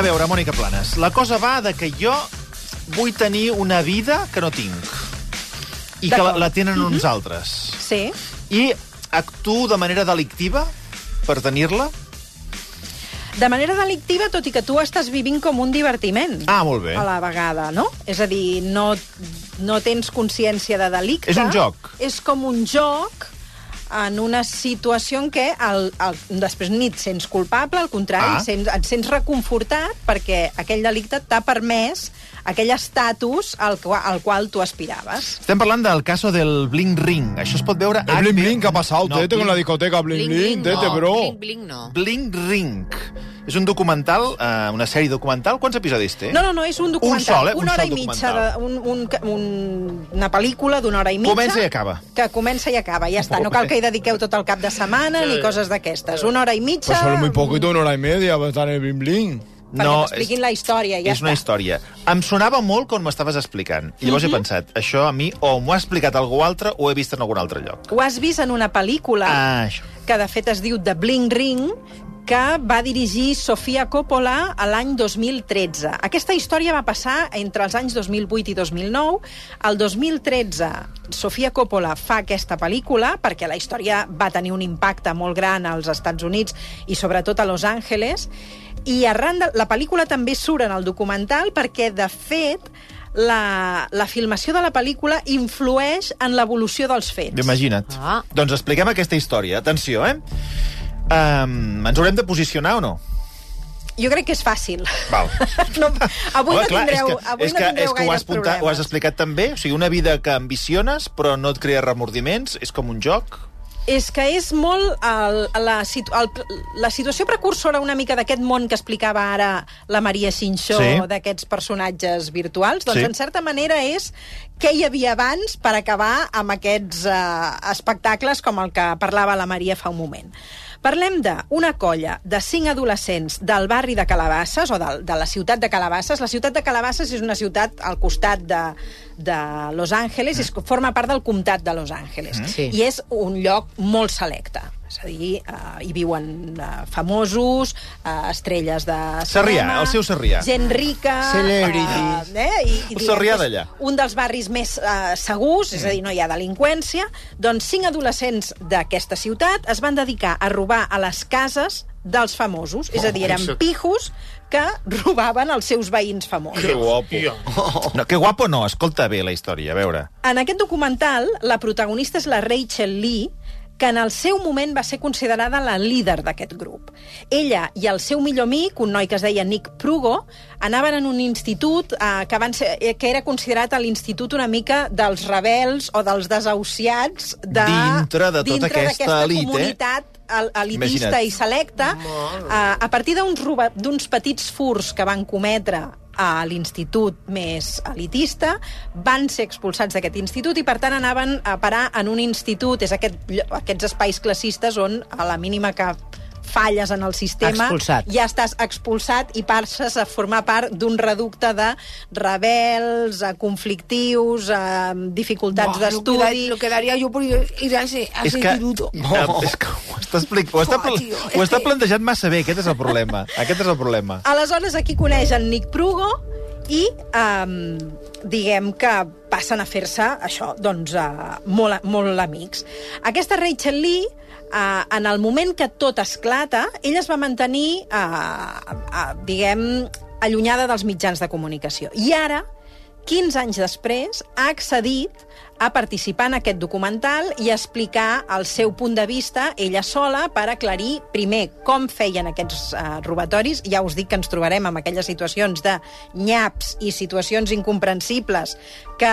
A veure, Mònica Planes, la cosa va de que jo vull tenir una vida que no tinc. I que la, la tenen uns altres. Sí. I actuo de manera delictiva per tenir-la? De manera delictiva, tot i que tu estàs vivint com un divertiment. Ah, molt bé. A la vegada, no? És a dir, no, no tens consciència de delicte. És un joc. És com un joc en una situació en què el, el, després ni et sents culpable, al contrari, Ah. sents, et sents reconfortat perquè aquell delicte t'ha permès aquell estatus al, qua- al qual tu aspiraves. Estem parlant del caso del Bling Ring. Això es pot veure... El bling bling, ¿qué ha pasado, No, Tete, con la discoteca? Bling bling, Tete, no, bro. Bling, bling, no. Bling Ring. És un documental, eh, una sèrie documental. Quants episodis té? No, no, no, és un documental. sol, eh? Un Una hora sol i mitja, de, un, un, un, una pel·lícula d'una hora i mitja. Comença i acaba. Que comença i acaba, ja està. No cal que hi dediqueu tot el cap de setmana ni coses d'aquestes. Una hora i mitja... Pues solo muy poquito, una hora y media, va a estar en el bling bling. Perquè t'expliquin la història, ja és una està. història. Em sonava molt quan m'estaves explicant. I llavors Mhm. he pensat, això a mi o m'ho ha explicat algú altre o he vist en algun altre lloc. Ho has vist en una pel·lícula Ah, això. que de fet es diu The Bling Ring, que va dirigir Sofia Coppola a l'any 2013. Aquesta història va passar entre els anys 2008 i 2009. El 2013, Sofia Coppola fa aquesta pel·lícula perquè la història va tenir un impacte molt gran als Estats Units i sobretot a Los Angeles. I arran de... la pel·lícula també surt en el documental perquè, de fet, la, la filmació de la pel·lícula influeix en l'evolució dels fets. Imagina't. Ah. Doncs expliquem aquesta història. Atenció, eh? Um, ens haurem de posicionar o no? Jo crec que és fàcil. Val. No, avui Home, no clar, tindreu, és que, avui és no que, tindreu és que ho, has apuntat, ho has explicat també. O sigui, una vida que ambiciones, però no et crea remordiments, és com un joc. És que és molt el, la, situ, el, la situació precursora una mica d'aquest món que explicava ara la Maria Xinxó, Sí. d'aquests personatges virtuals, doncs Sí. en certa manera és què hi havia abans per acabar amb aquests eh, espectacles com el que parlava la Maria fa un moment. Parlem d'una colla de cinc adolescents del barri de Calabasses, o de, de la ciutat de Calabasses. La ciutat de Calabasses és una ciutat al costat de, de Los Angeles, és, forma part del comtat de Los Angeles. Sí. I és un lloc molt selecte. És a dir, uh, hi viuen uh, famosos, uh, estrelles de Sarrià, cinema... el seu Sarrià. Gent rica... Celebrities. Uh, eh? I, i El Sarrià que d'allà. Un dels barris més uh, segurs, és a dir, no hi ha delinqüència. Doncs cinc adolescents d'aquesta ciutat es van dedicar a robar a les cases dels famosos. És a dir, eren pijos que robaven els seus veïns famosos. Qué guapo. No, que guapo no, escolta bé la història, a veure. En aquest documental, la protagonista és la Rachel Lee, que en el seu moment va ser considerada la líder d'aquest grup. Ella i el seu millor amic, un noi que es deia Nick Prugo, anaven en un institut eh, que, van ser, eh, que era considerat l'institut una mica dels rebels o dels desahuciats de, Dintre de tota dintre aquesta elit, eh? comunitat el- elitista Imagina't. i selecta, eh, a partir d'uns petits furs que van cometre a l'institut més elitista, van ser expulsats d'aquest institut i, per tant, anaven a parar en un institut, és aquest, aquests espais classistes on, a la mínima que falles en el sistema, Expulsat. ja estàs expulsat i passes a formar part d'un reducte de rebels, eh, conflictius, eh, dificultats queda- d'estudi... Lo quedaría yo por ir ir a ese, a que, instituto. és que ho està, explic... ho, està, pla- tio, ho està que- plantejant massa bé, aquest és el problema. Aquest és el problema. Aleshores, aquí coneix en Nick Prugo i, um, diguem que passen a fer-se, això, doncs, uh, molt, molt amics. Aquesta Rachel Lee, uh, en el moment que tot esclata, ella es va mantenir, uh, uh, diguem, allunyada dels mitjans de comunicació. I ara, 15 anys després, ha accedit a participar en aquest documental i a explicar el seu punt de vista, ella sola, per aclarir, primer, com feien aquests uh, robatoris. Ja us dic que ens trobarem amb aquelles situacions de nyaps i situacions incomprensibles que,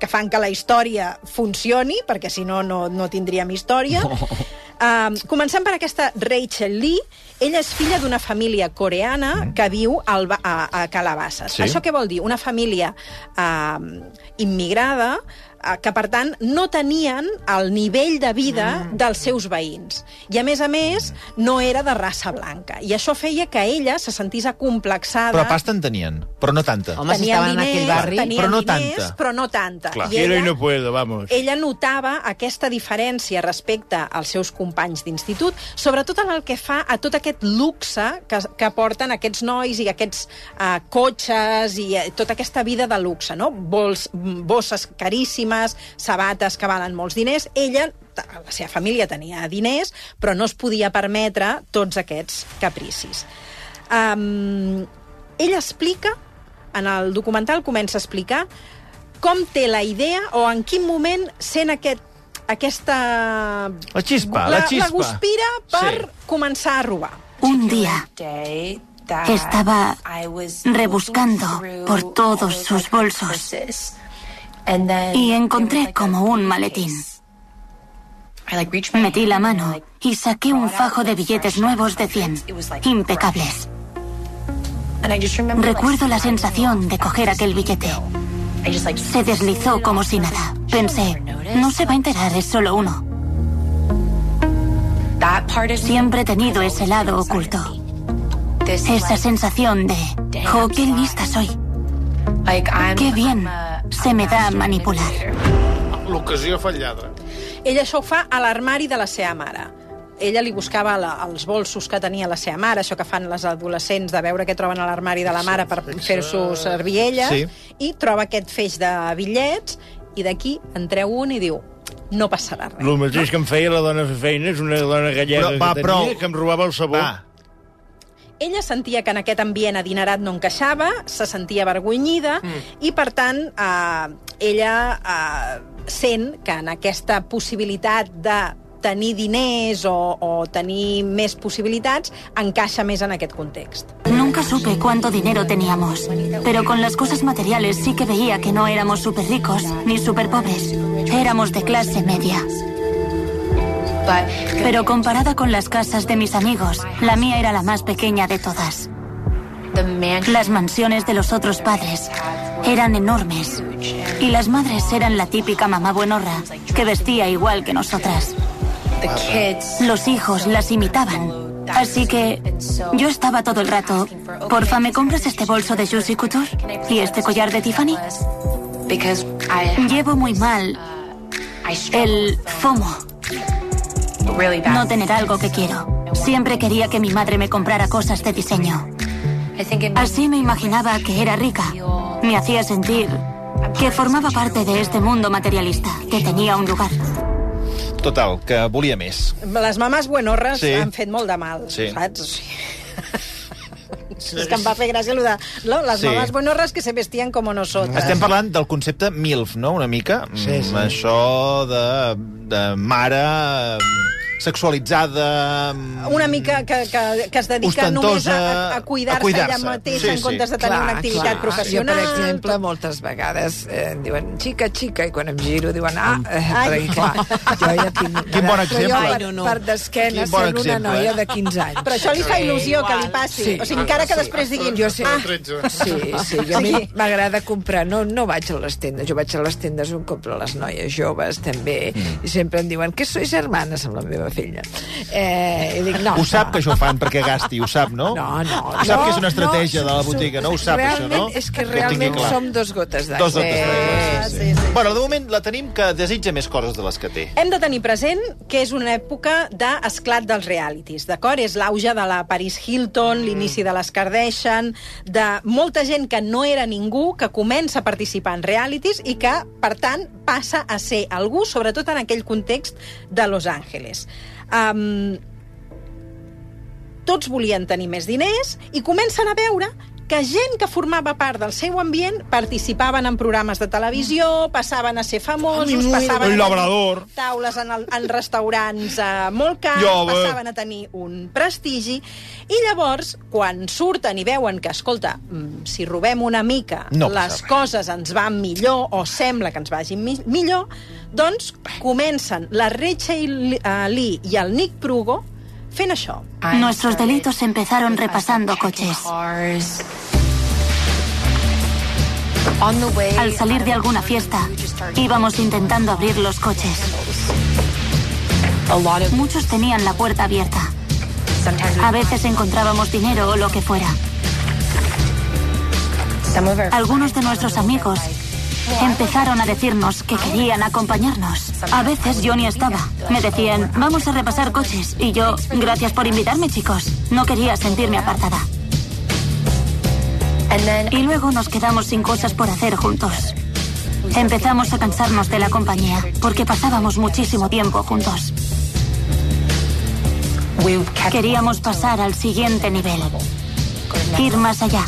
que fan que la història funcioni, perquè si no, no, no tindríem història. Uh, comencem per aquesta Rachel Lee. Ella és filla d'una família coreana que viu al, a, a Calabasses. Sí. Això què vol dir? Una família uh, immigrada que, per tant, no tenien el nivell de vida dels seus veïns. I, a més a més, no era de raça blanca. I això feia que ella se sentís acomplexada. Però pasta en tenien, però no tanta. Home, si Tenien estaven en aquell barri... tenien Però no diners, tanta. però no tanta. Clar. I Quiero y ella, no puedo, vamos. ella notava aquesta diferència respecte als seus companys d'institut, sobretot en el que fa a tot aquest luxe que, que porten aquests nois i aquests uh, cotxes i uh, tota aquesta vida de luxe, no? Bols, bosses caríssimes, sabates que valen molts diners. Ella, la seva família tenia diners, però no es podia permetre tots aquests capricis. Um, ell explica, en el documental comença a explicar com té la idea o en quin moment sent aquest, aquesta... La xispa, la xispa. La guspira per Sí. començar a robar. Un día estaba rebuscando por todos sus bolsos y encontré como un maletín. Metí la mano y saqué un fajo de billetes nuevos de 100, impecables. Recuerdo la sensación de coger aquel billete. Se deslizó como si nada. Pensé, no se va a enterar, es solo uno. Siempre he tenido ese lado oculto. Esa sensación de, jo, qué lista soy. Qué bien se me da manipular. L'ocasió fallada. Ella això ho fa a l'armari de la seva mare. Ella li buscava la, els bolsos que tenia la seva mare, això que fan les adolescents de veure què troben a l'armari de la mare per fer-s'ho servir ella, Sí. i troba aquest feix de bitllets, i d'aquí en treu un i diu no passarà res. El mateix que em feia la dona fer feina, és una dona gallega Però, va, que tenia, prou. que em robava el sabó. Va, Ella sentia que en aquest ambient adinerat no encaixava, se sentia avergonyida mm. i, per tant, eh, ella eh, sent que en aquesta possibilitat de tenir diners o, o tenir més possibilitats encaixa més en aquest context. Nunca supe cuánto dinero teníamos, pero con las cosas materiales sí que veía que no éramos súper ricos ni súper pobres. Éramos de clase media. Pero comparada con las casas de mis amigos, la mía era la más pequeña de todas. Las mansiones de los otros padres eran enormes y las madres eran la típica mamá buenorra que vestía igual que nosotras. Los hijos las imitaban. Así que yo estaba todo el rato, porfa, ¿me compras este bolso de Juicy Couture? ¿Y este collar de Tiffany? Llevo muy mal el FOMO, no tener algo que quiero. Siempre quería que mi madre me comprara cosas de diseño. Así me imaginaba que era rica. Me hacía sentir que formaba parte de este mundo materialista, que tenía un lugar. total, que volia més. Les mames buenorres Sí. sí. han fet molt de mal, Sí. saps? És que em va fer gràcia allò de no, les Sí. sí. mames buenorres que se vestían como nosotras. Estem parlant del concepte MILF, no?, una mica. Sí, sí. Mm, Això de, de mare sexualitzada... mm, una mica que, que, que es dedica només a, a, a cuidar-se cuidar ella mateixa Sí, en sí. comptes de tenir una activitat professional. Jo, per exemple, moltes vegades eh, em diuen xica, xica, i quan em giro diuen ah, eh, Ai. perquè clar, jo ja tinc... Quin bon exemple. jo, per, No, no. per d'esquena, bon sent una exemple, noia eh? de 15 anys. Però això li fa il·lusió que li passi. Sí. O sigui, encara que després diguin... Jo sé, Ah, sí, sí, jo a mi m'agrada comprar, no, no vaig a les tendes, jo vaig a les tendes on compro les noies joves també, mm. i sempre em diuen que sois hermanes amb la meva filla. Eh, i dic, no, Ho sap no. que això ho fan perquè gasti, ho sap, no? No, no. Ho sap no, que és una estratègia no, de la botiga, no? Ho sap, això, realment, no? És que realment clar. som dos gotes d'aigua. Dos gotes d'aigua, Eh, sí, sí, sí. Bueno, de moment la tenim que desitja més coses de les que té. Hem de tenir present que és una època d'esclat dels realities, d'acord? És l'auge de la Paris Hilton, l'inici de les Kardashian, de molta gent que no era ningú, que comença a participar en realities i que, per tant, passa a ser algú, sobretot en aquell context de Los Angeles. Um, tots volien tenir més diners i comencen a veure que gent que formava part del seu ambient participaven en programes de televisió, passaven a ser famosos, Ai, passaven el a labrador. tenir taules en, el, en restaurants eh, molt cars, Jo, eh. passaven a tenir un prestigi, i llavors, quan surten i veuen que, escolta, mm, si robem una mica, No les res. coses ens van millor, o sembla que ens vagin mi millor, doncs comencen la Rachel eh, Lee i el Nick Prugo fent això. Nuestros delitos empezaron repasando coches. Al salir de alguna fiesta, íbamos intentando abrir los coches. Muchos tenían la puerta abierta. A veces encontrábamos dinero o lo que fuera. Algunos de nuestros amigos empezaron a decirnos que querían acompañarnos. A veces yo ni estaba. Me decían, vamos a repasar coches. Y yo, gracias por invitarme, chicos. No quería sentirme apartada. Y luego nos quedamos sin cosas por hacer juntos. Empezamos a cansarnos de la compañía porque pasábamos muchísimo tiempo juntos. Queríamos pasar al siguiente nivel. Ir más allá.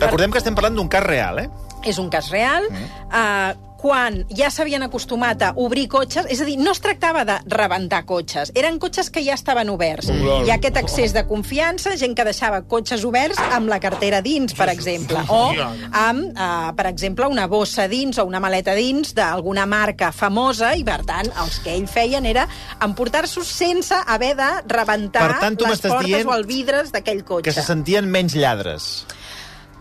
Recordem que estem parlant d'un cas real, eh? És un cas real. Uh, quan ja s'havien acostumat a obrir cotxes, és a dir, no es tractava de rebentar cotxes, eren cotxes que ja estaven oberts. Hi ha aquest accés de confiança, gent que deixava cotxes oberts amb la cartera dins, per exemple, o amb, uh, per exemple, una bossa dins o una maleta dins d'alguna marca famosa, i per tant, els que ell feien era emportar-s'ho sense haver de rebentar Per tant, les portes dient o el vidres d'aquell cotxe. Que se sentien menys lladres.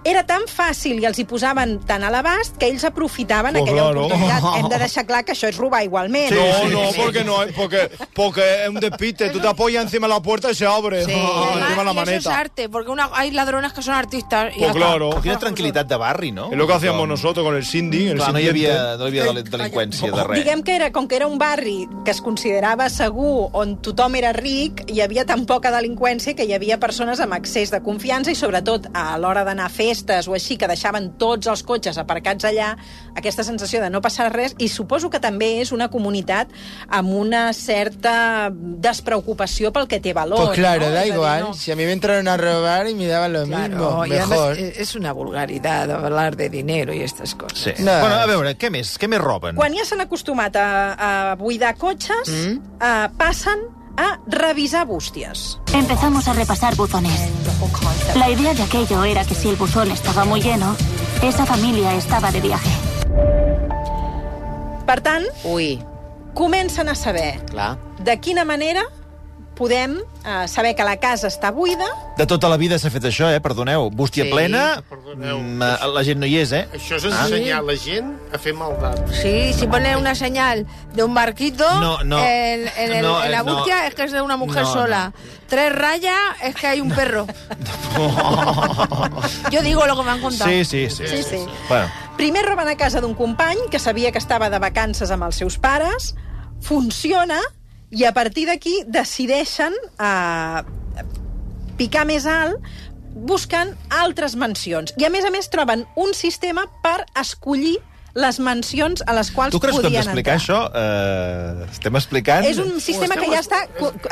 Era tan fàcil i els hi posaven tant a l'abast que ells aprofitaven Pues aquella claro. oportunitat. Hem de deixar clar que això és robar igualment. No, no, porque no, porque, porque es un despiste. Tú te apoyas encima de la puerta y se abre. Sí, Ah, encima de la y eso es maneta. arte, porque una, hay ladrones que son artistas. Y Pues claro. Quina tranquil·litat de barri, no? Es lo que hacíamos Com- nosotros con el Cindy. El Clar, no hi havia, no hi havia del- delinqüència de res. Diguem que era, com que era un barri que es considerava segur, on tothom era ric, hi havia tan poca delinqüència que hi havia persones amb accés de confiança i, sobretot, a l'hora d'anar a festes o així, que deixaven tots els cotxes aparcats allà, aquesta sensació de no passar res, i suposo que també és una comunitat amb una certa despreocupació pel que té valor. Pues claro, no? da És dir, igual. no. Si a mí me entraron a robar y me daban lo Claro, mismo, además mejor. es es una vulgaridad hablar de dinero y estas cosas. Sí. No. Bueno, a veure, què més? Què més roben? Quan ja s'han acostumat a, a buidar cotxes, mm? uh, passen a revisar bústies. Empezamos a repasar buzones. La idea de aquello era que si el buzón estaba muy lleno, esa familia estaba de viaje. Per tant, Ui, comencen a saber clar. de quina manera podem eh, saber que la casa està buida. De tota la vida s'ha fet això, eh? Perdoneu. Bústia Sí. plena, Perdoneu. mm, la gent no hi és, eh? Això és ensenyar la gent a fer maldat. Sí, si pone una señal de un barquito No, no. en, en el- No, en la eh, no. bústia es que es de una mujer No, sola. Tres rayas es que hay un perro. Yo digo lo que me han contado. Sí, sí, sí. Sí, sí. Bueno, Primer roben a casa d'un company que sabia que estava de vacances amb els seus pares, funciona, i a partir d'aquí decideixen eh, picar més alt buscant altres mansions. I, a més a més, troben un sistema per escollir les mansions a les quals tu creus que hem podien d'explicar entrar. això? Eh, estem explicant... És un sistema que ja està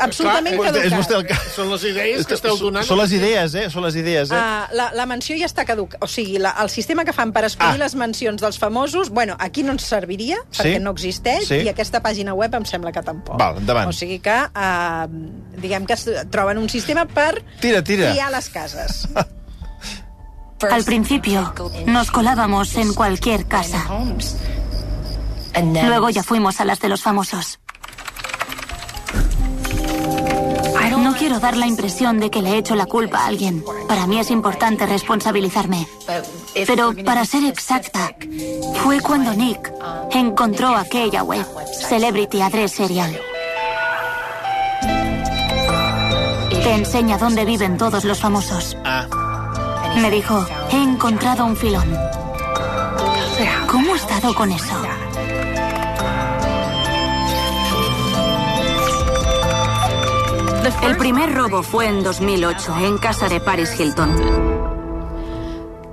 absolutament Clar, caducat. És vostè el que... Són les idees que esteu donant. Són les idees, eh? Són les idees, eh? Uh, la, la mansió ja està caduca. O sigui, la, el sistema que fan per escollir Ah. les mansions dels famosos, bueno, aquí no ens serviria, Sí? perquè no existeix, Sí. i aquesta pàgina web em sembla que tampoc. Val, endavant. O sigui que, uh, diguem que es troben un sistema per Tira, tira. triar les cases. Al principio, nos colábamos en cualquier casa. Luego ya fuimos a las de los famosos. No quiero dar la impresión de que le echo la culpa a alguien. Para mí es importante responsabilizarme. Pero para ser exacta, fue cuando Nick encontró aquella web, Celebrity Address Serial. Te enseña dónde viven todos los famosos. Ah, Me dijo, he encontrado un filón. ¿Cómo he estado con eso? El primer robo fue en 2008, en casa de Paris Hilton.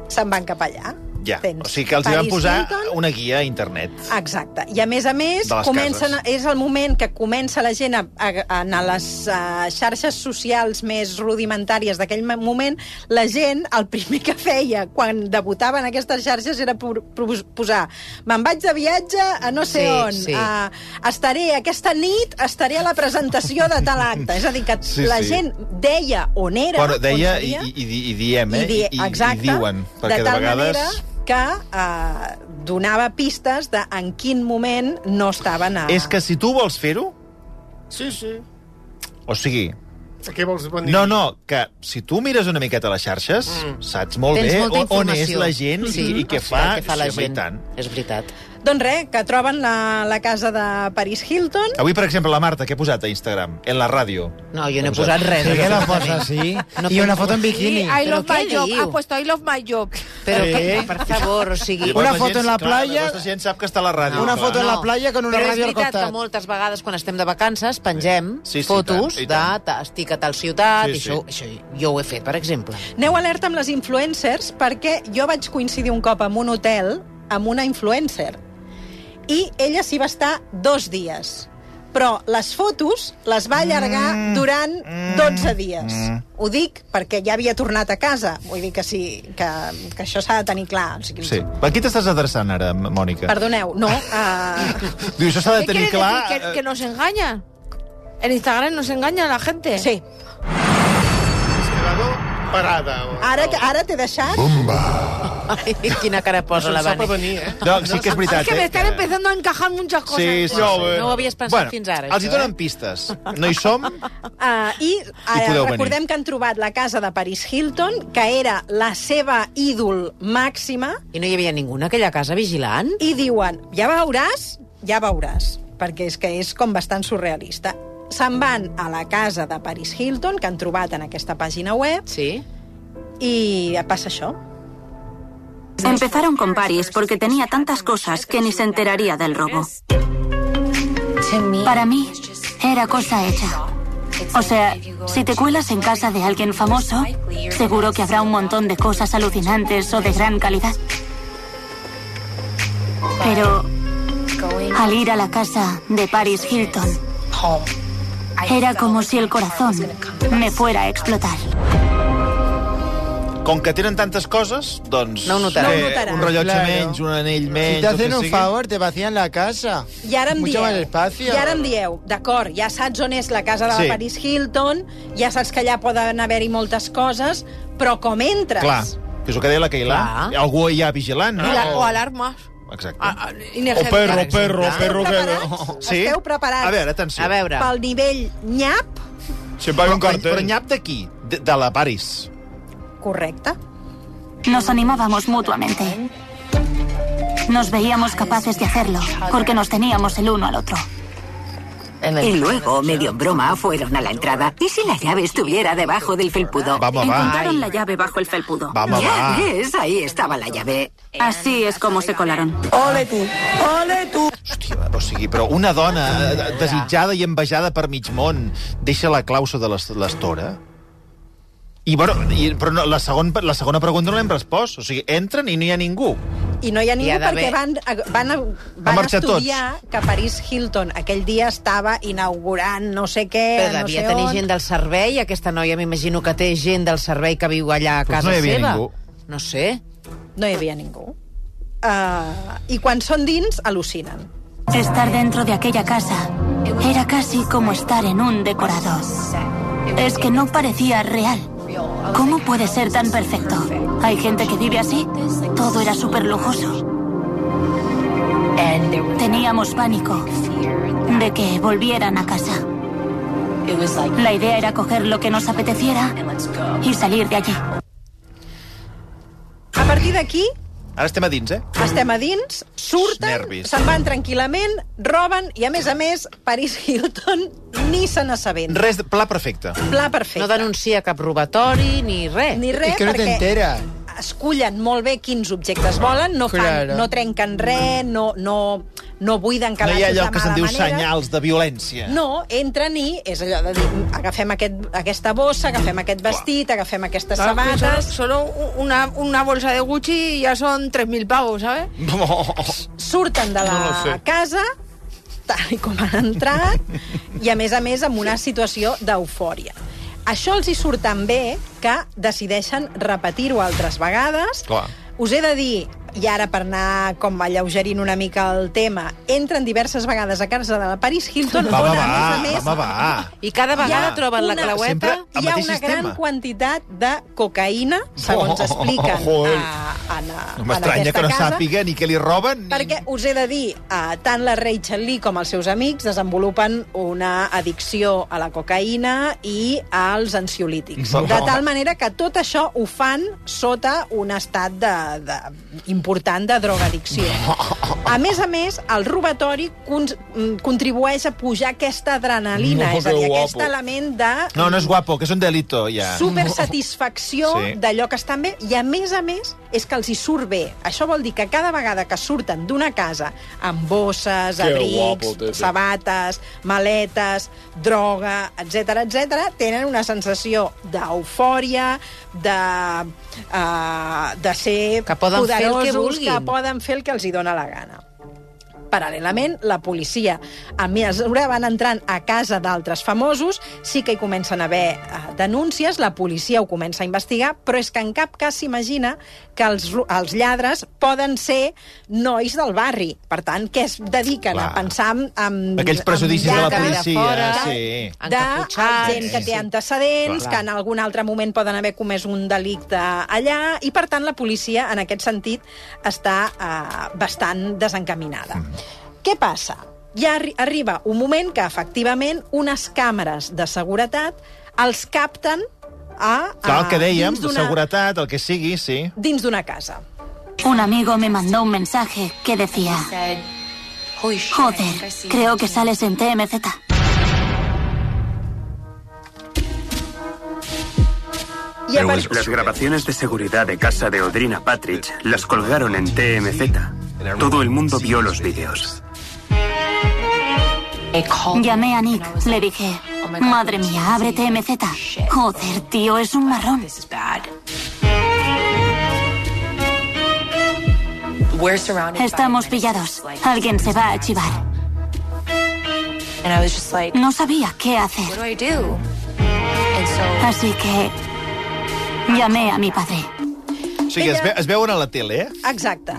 Se'n van cap allà. Ja. Tens O sigui que els hi van Paris posar Hilton. una guia a internet. Exacte. I a més a més, comencen, cases. és el moment que comença la gent a, a, a anar a les uh, xarxes socials més rudimentàries d'aquell mo- moment. La gent, el primer que feia quan debutaven aquestes xarxes era posar me'n vaig de viatge a no sé Sí, on, sí. uh, estaré aquesta nit, estaré a la presentació de tal acte. És a dir, que Sí, la sí. gent deia on era, Bueno, deia on i, seria, i, i, i diem, eh? i, di, I, i, exacte, I diuen, perquè de de, vegades... manera que eh, donava pistes de en quin moment no estaven a... És que si tu vols fer-ho, Sí, sí. o sigui, A què vols venir? No, no, que si tu mires una miqueta les xarxes, mm. saps molt Tens bé on, on és la gent Sí. i, i què Sí, fa. què fa la Sí, gent. És veritat. Doncs res, que troben la, la casa de Paris Hilton. Avui, per exemple, la Marta, què ha posat a Instagram? En la ràdio. No, jo no he posat res. Sí que la posa así. No y una foto en Sí, bikini. I Però love my job. Ha puesto I love my job. Però, Sí. que, per favor, o sigui... Una foto gent, en la clar, playa- llavors la gent sap que està a la ràdio. Una clar. foto en la playa con una Però és ràdio al veritat que costat. moltes vegades quan estem de vacances pengem Sí, sí, fotos i tant, i de estic a tal ciutat, Sí, i sí. això, això jo ho he fet, per exemple. Aneu alerta amb les influencers perquè jo vaig coincidir un cop en un hotel amb una influencer i ella s'hi va estar dos dies però les fotos les va allargar mm, durant 12 dies. Mm. Ho dic perquè ja havia tornat a casa. Vull dir que sí, que, que això s'ha de tenir clar. O sigui, Sí. A qui t'estàs adreçant ara, Mònica? Perdoneu, no. Uh, Diu, això s'ha de ¿Qué tenir clar... decir? ¿Que, eh, que nos engaña? En Instagram nos engaña la gente. sí, Has quedado parada. ara, ara t'he deixat... Ai, quina cara posa la Vani. venir, eh? No, sí que és veritat, Es que me eh? están empezando a encajar muchas cosas. Sí, sí, No, sí. eh. No ho havies pensat Bueno, fins ara, els hi donen eh? pistes. No hi som? Uh, I uh, podeu recordem venir. que han trobat la casa de Paris Hilton, que era la seva ídol màxima, I no hi havia ningú en aquella casa vigilant? i diuen, ja veuràs, ja veuràs, perquè és que és com bastant surrealista. Se'n van a la casa de Paris Hilton, que han trobat en aquesta pàgina web, Sí? i passa això. Empezaron con Paris porque tenía tantas cosas que ni se enteraría del robo. Para mí, era cosa hecha. O sea, si te cuelas en casa de alguien famoso, seguro que habrá un montón de cosas alucinantes o de gran calidad. Pero al ir a la casa de Paris Hilton, era como si el corazón me fuera a explotar. Com que tenen tantes coses, doncs... No ho notaràs. eh, No ho notaràs. Un rellotge Claro. menys, un anell Si menys... te el hacen que un favor, te vacían la casa. I ara em Mucho dieu... más espacio. I ara em dieu, d'acord, ja saps on és la casa de Sí. la Paris Hilton, ja saps que allà poden haver-hi moltes coses, però com entres? Clar, que és el que deia la. Clar. Algú hi ha vigilant, no? La- o alarmas. Exacte. A- a- O inergéticas. perro, perro, perro que... Preparats? Sí? Esteu preparats? A veure, atenció. A veure, Pel nivell nyap, Siempre hay un Però, cartel. però nyap d'aquí, de, de la Paris. Correcte. Nos animábamos mutuamente. Nos veíamos capaces de hacerlo, porque nos teníamos el uno al otro. Y luego, medio en broma, fueron a la entrada. ¿Y si la llave estuviera debajo del felpudo? Vamos, va. Encontraron la llave bajo el felpudo. Vamos, ya va. ves, ahí estaba la llave. Así es como se colaron. Hòstia, o sigui, però una dona eh, desitjada i envejada per mig món deixa la clau l'es- l'estora? I, bueno, i, però no, la, segon, la segona pregunta no l'hem respost. O sigui, entren i no hi ha ningú. I no hi ha ningú Hi ha perquè van, van, van marxar estudiar que Paris Hilton aquell dia estava inaugurant no sé què, però no devia sé tenir on. gent del servei. Aquesta noia m'imagino que té gent del servei que viu allà a Doncs casa no hi havia seva. ningú. No sé. No hi havia ningú. Uh, I quan són dins, al·lucinen. Estar dentro de aquella casa era casi como estar en un decorado. Es que no parecía real. ¿Cómo puede ser tan perfecto? ¿Hay gente que vive así? Todo era súper lujoso. Teníamos pánico de que volvieran a casa. La idea era coger lo que nos apeteciera y salir de allí. A partir d'aquí, Ara estem a dins, eh? estem a dins, surten, se'n van tranquil·lament, roben, i a més a més, Paris Hilton ni se n'assabenta. Res, de, pla perfecte. Pla perfecte. No denuncia cap robatori ni res. Ni res, Es que no perquè enteras. Escullen molt bé quins objectes volen, no, fan, Claro. no trenquen res, no, no, no buiden No calaixos hi ha allò de que se'n mala diu manera. senyals de violència. No, entren i és allò de dir, agafem aquest, aquesta bossa, agafem aquest vestit, agafem aquestes Claro, que sabates... Solo, solo una, una bolsa de Gucci y ya son 3.000 pavos, ¿sabes? surten de la No lo sé. casa tal i com han entrat i a més a més amb una situació d'eufòria. Això els hi surt tan bé que decideixen repetir-ho altres vegades. Clar. Us he de dir, i ara per anar com alleugerint una mica el tema, entren diverses vegades a casa de la Paris Hilton, Va, va, on, a va, més a més, va, va. I cada vegada ha troben la una- claueta... Sempre el hi ha una sistema. gran quantitat de cocaïna, segons Oh, expliquen joder. a, en, a, No en m'estranya aquesta que no casa. sàpiga ni què li roben. Ni... Perquè us he de dir, eh, tant la Rachel Lee com els seus amics desenvolupen una addicció a la cocaïna i als ansiolítics. No. De tal manera que tot això ho fan sota un estat de, de, important de drogadicció. A més a més, el robatori con, contribueix a pujar aquesta adrenalina, No, és a dir, aquest guapo. element de No, no és guapo, que és un delito, ja. supersatisfacció Sí. sí. d'allò que estan bé i a més a més és que els hi surt bé. Això vol dir que cada vegada que surten d'una casa amb bosses, Que abrics, guapo, Tete. sabates, maletes, droga, etc etc, tenen una sensació d'eufòria, de, uh, de ser Que poden fer el que vulguin. que poden fer el que els hi dóna la gana. Paral·lelament, la policia, a mesura van entrant a casa d'altres famosos, sí que hi comencen a haver eh, denúncies, la policia ho comença a investigar, però és que en cap cas s'imagina que els, els lladres poden ser nois del barri. Per tant, que es dediquen Clar. a pensar en... en Aquells prejudicis de la policia, fora, sí. de Encaputxats. gent que té Sí. antecedents, Clar. que en algun altre moment poden haver comès un delicte allà, i per tant la policia, en aquest sentit, està eh, bastant desencaminada. Mm. Què passa? Ja arri arriba un moment que, efectivament, unes càmeres de seguretat els capten a, Clar, el que a- dèiem, seguretat, el que sigui, sí. dins d'una casa. Un amigo me mandó un mensaje que decía, joder, creo que sales en TMZ. A Las grabaciones de seguridad de casa de Odrina Patridge las colgaron en TMZ. Todo el mundo vio los vídeos. Llamé a Nick, le dije, madre mía, abre TMZ. Joder, tío, es un marrón. Estamos pillados. Alguien se va a chivar. No sabía qué hacer. Así que llamé a mi padre. O sigui, es, ve, es veuen a la tele, eh? Exacte.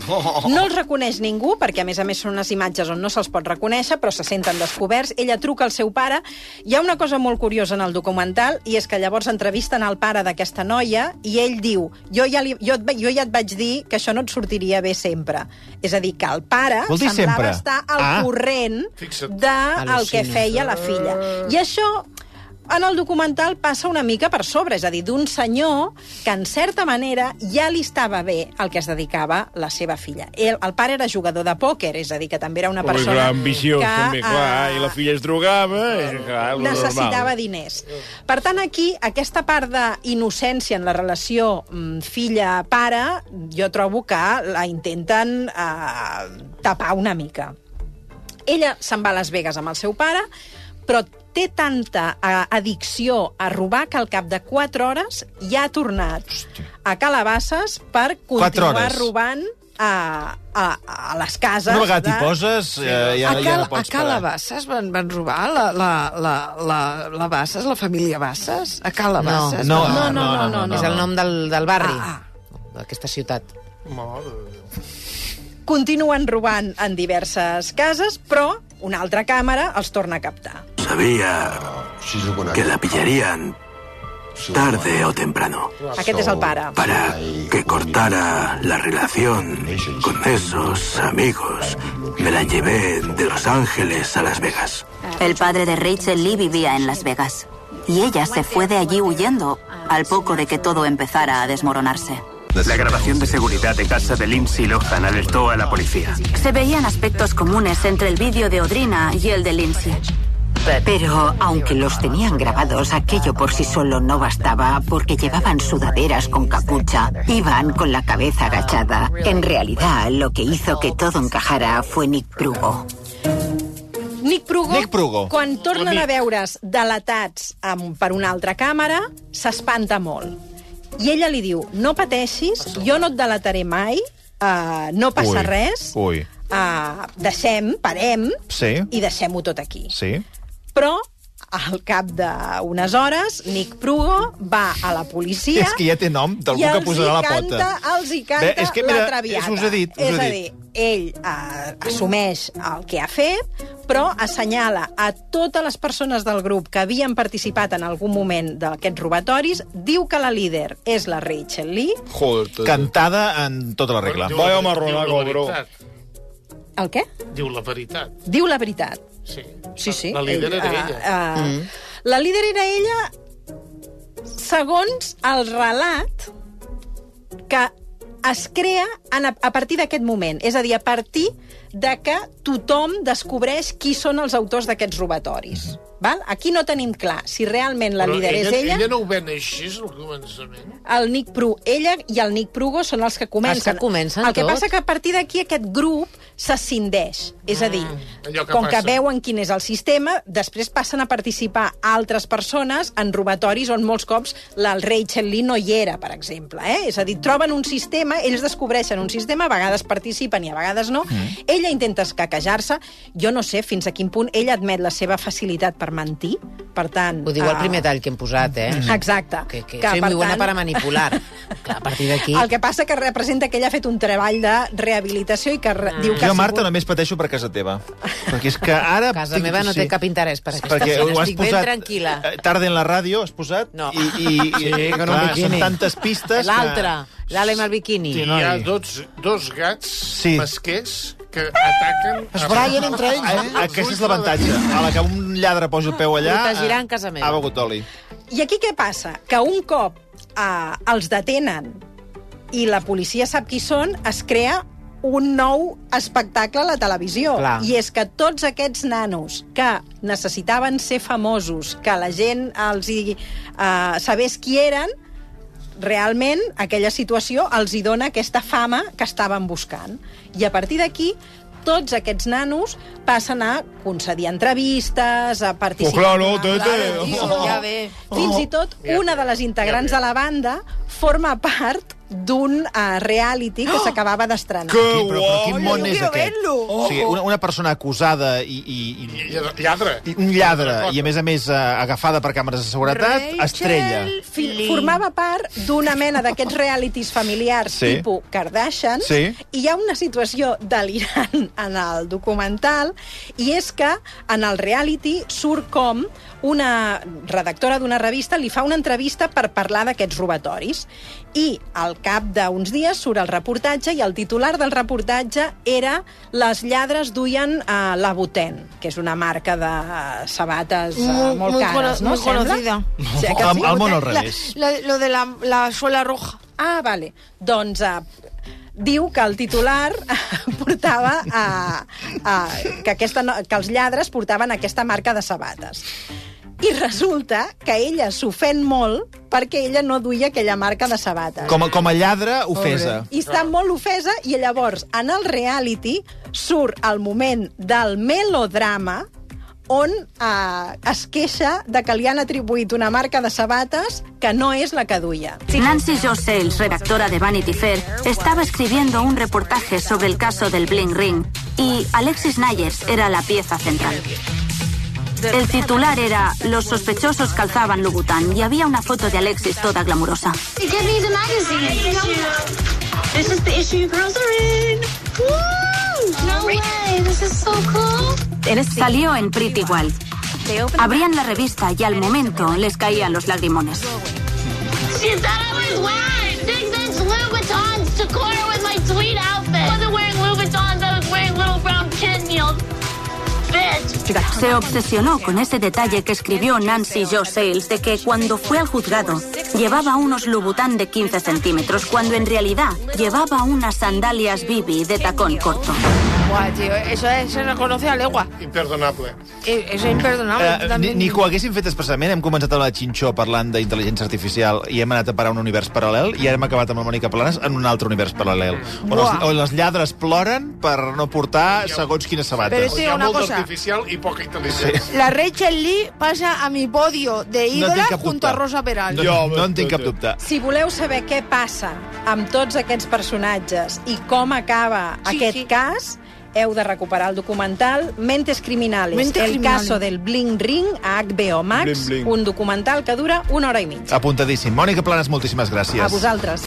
No els reconeix ningú, perquè a més a més són unes imatges on no se'ls pot reconèixer, però se senten descoberts. Ella truca al seu pare. Hi ha una cosa molt curiosa en el documental, i és que llavors entrevisten al pare d'aquesta noia, i ell diu, jo ja, li, jo, et jo ja et vaig dir que això no et sortiria bé sempre. És a dir, que el pare Vol dir semblava sempre? estar al Ah. corrent del que Al·lucina. feia la filla. I això en el documental passa una mica per sobre, és a dir, d'un senyor que, en certa manera, ja li estava bé el que es dedicava la seva filla. El, el pare era jugador de pòquer, és a dir, que també era una persona clar, ambiciós, que també, clar, eh, i la filla es drogava, i, clar, lo necessitava normal. diners. Per tant, aquí, aquesta part d'innocència en la relació mm, filla-pare, jo trobo que la intenten eh, tapar una mica. Ella se'n va a Las Vegas amb el seu pare, però té tanta eh, addicció a robar que al cap de 4 hores ja ha tornat a Calabasses per continuar robant a, a, a les cases. Una vegada de... t'hi poses, eh, ja, a, ja Cal, no a pots parar. Calabasses van, van robar la, la, la, la, la Basses, la família Basses? A Calabasses? No, No, no, no, no, no. És el nom del, del barri, Ah, d'aquesta ciutat. Continuen robant en diverses cases, però una altra càmera els torna a captar. Sabía que la pillarían tarde o temprano Aquest és el pare. para que cortara la relación con esos amigos. Me la llevé de Los Ángeles a Las Vegas. El padre de Rachel Lee vivía en Las Vegas. Y ella se fue de allí huyendo, al poco de que todo empezara a desmoronarse. La grabación de seguridad de casa de Lindsay Lohan alertó a la policía. Se veían aspectos comunes entre el vídeo de Odrina y el de Lindsay. Pero aunque los tenían grabados, aquello por sí solo no bastaba porque llevaban sudaderas con capucha, iban con la cabeza agachada. En realidad, lo que hizo que todo encajara fue Nick Prugo. Nick Prugo, Nick Prugo. quan tornen a veure's delatats amb, per una altra càmera, s'espanta molt. I ella li diu, no pateixis, jo no et delataré mai, uh, no passa Ui, res, ui. uh, deixem, parem, Sí. i deixem-ho tot aquí. Sí. Però al cap d'unes hores, Nick Prugo va a la policia... És que ja té nom d'algú que posarà la canta, pota. Els hi canta Bé, és que, mira, la traviata. us ho he dit, us és he a dit. dir, ell eh, assumeix el que ha fet, però assenyala a totes les persones del grup que havien participat en algun moment d'aquests robatoris, diu que la líder és la Rachel Lee. Joder. Cantada en tota la regla. Vaya marronaco, bro. El què? Diu la veritat. Diu la veritat. Sí. Sí, sí. La líder ell, era eh, ella. eh, La líder era ella segons el relat que es crea en, a partir d'aquest moment. És a dir, a partir de que tothom descobreix qui són els autors d'aquests robatoris. Val? Aquí no tenim clar si realment la Però líder és ella... Ella no ho ven així, al començament. El Nick Pru, ella i el Nick Prugo són els que comencen. Els que comencen El que tot. passa que a partir d'aquí aquest grup s'ascindeix. És a dir, allò que com que passa. veuen quin és el sistema, després passen a participar altres persones en robatoris on molts cops la Rachel Lee no hi era, per exemple. Eh? És a dir, troben un sistema, ells descobreixen un sistema, a vegades participen i a vegades no. Mm. Ella intenta escaquejar-se. Jo no sé fins a quin punt ella admet la seva facilitat per mentir. Per tant... Ho diu el eh, primer tall que hem posat, eh? Exacte. Que, que, Que, soy per muy buena tant- para manipular. Clar, a partir d'aquí... El que passa que representa que ella ha fet un treball de rehabilitació i que re... diu que Jo, Marta, sigut... només pateixo per casa teva. Perquè és que ara... Casa meva no té cap interès per aquesta Perquè ho has Estic ben posat... tranquil·la. eh, Tarda en la ràdio, has posat? No. I, i, i Sí, que no clar, bikini. són tantes pistes L'altre, l'Ale amb el biquini. Sí, Hi ha dos, dos gats Sí. masquers que ataquen... Es braien entre ells, eh? Aquest és l'avantatge. A la que un lladre posi el peu allà... Protegiran eh, casa meva. Ha begut oli. I aquí què passa? Que un cop eh, els detenen i la policia sap qui són, es crea un nou espectacle a la televisió. Clar. I és que tots aquests nanos que necessitaven ser famosos, que la gent els hi, uh, sabés qui eren, realment aquella situació els hi dona aquesta fama que estaven buscant. I a partir d'aquí tots aquests nanos passen a concedir entrevistes, a participar... Pues claro, tio, Oh. ja ve. Fins i tot una de les integrants de la banda forma part d'un uh, reality que s'acabava d'estrenar. Que Qui, però, però quin guai! món jo és quiero aquest? verlo. O sigui, una, una persona acusada i, i, i, I lladre. i un lladre, i a més a més eh, agafada per càmeres de seguretat, estrella. Fi- Formava part d'una mena d'aquests realities familiars Sí. tipus Kardashian Sí. i hi ha una situació delirant en el documental i és que en el reality surt com una redactora d'una revista li fa una entrevista per parlar d'aquests robatoris i al cap d'uns dies surt el reportatge i el titular del reportatge era les lladres duien uh, la Boten, que és una marca de eh, sabates uh, Muy- molt muy cares, no? muy Sembla? conocida. Sí, que sí? al món al La- revés. la- lo de la, la suela roja. Ah, vale. Doncs uh, diu que el titular portava a, a, que, aquesta, que els lladres portaven aquesta marca de sabates. I resulta que ella s'ofèn molt perquè ella no duia aquella marca de sabates. Com a, com a lladre, ofesa. I està molt ofesa i llavors en el reality surt el moment del melodrama on eh, es queixa de que li han atribuït una marca de sabates que no és la que duia. Nancy Jo Sales, redactora de Vanity Fair, estaba escribiendo un reportaje sobre el caso del Bling Ring y Alexis Nyers era la pieza central. El titular era Los sospechosos calzaban Louboutin y había una foto de Alexis toda glamurosa. Give me the magazine. This is the issue girls are in. Woo! No way. This is so cool. Salió en Pretty Wild. Abrían la revista y al momento les caían los lagrimones. Se obsesionó con ese detalle que escribió Nancy Jo Sales de que cuando fue al juzgado llevaba unos Louboutin de 15 centímetros cuando en realidad llevaba unas sandalias Bibi de tacón corto. Buah, tío, eso es- se reconoce a legua. Imperdonable. Eh, Eso es imperdonable. Eh, ni, también. ni que ho haguéssim fet expressament, hem començat amb la Xinxó parlant d'intel·ligència artificial i hem anat a parar a un univers paral·lel i ara hem acabat amb la Mònica Planes en un altre univers paral·lel. On els, Buah. on les lladres ploren per no portar segons quines Però sabates. sí, Hi ha una molt cosa. artificial i poca intel·ligència. La Rachel Lee pasa a mi podio de No ídola cap junto a dubte. Rosa Peral. No, Jo, no en tinc cap dubte. Si voleu saber què passa amb tots aquests personatges i com acaba Sí, aquest sí. cas, heu de recuperar el documental Mentes Criminales, Mentes el caso del Bling Ring a HBO Max, Bling, bling. un documental que dura una hora i mitja. Apuntadíssim. Mònica Planes, moltíssimes gràcies. A vosaltres.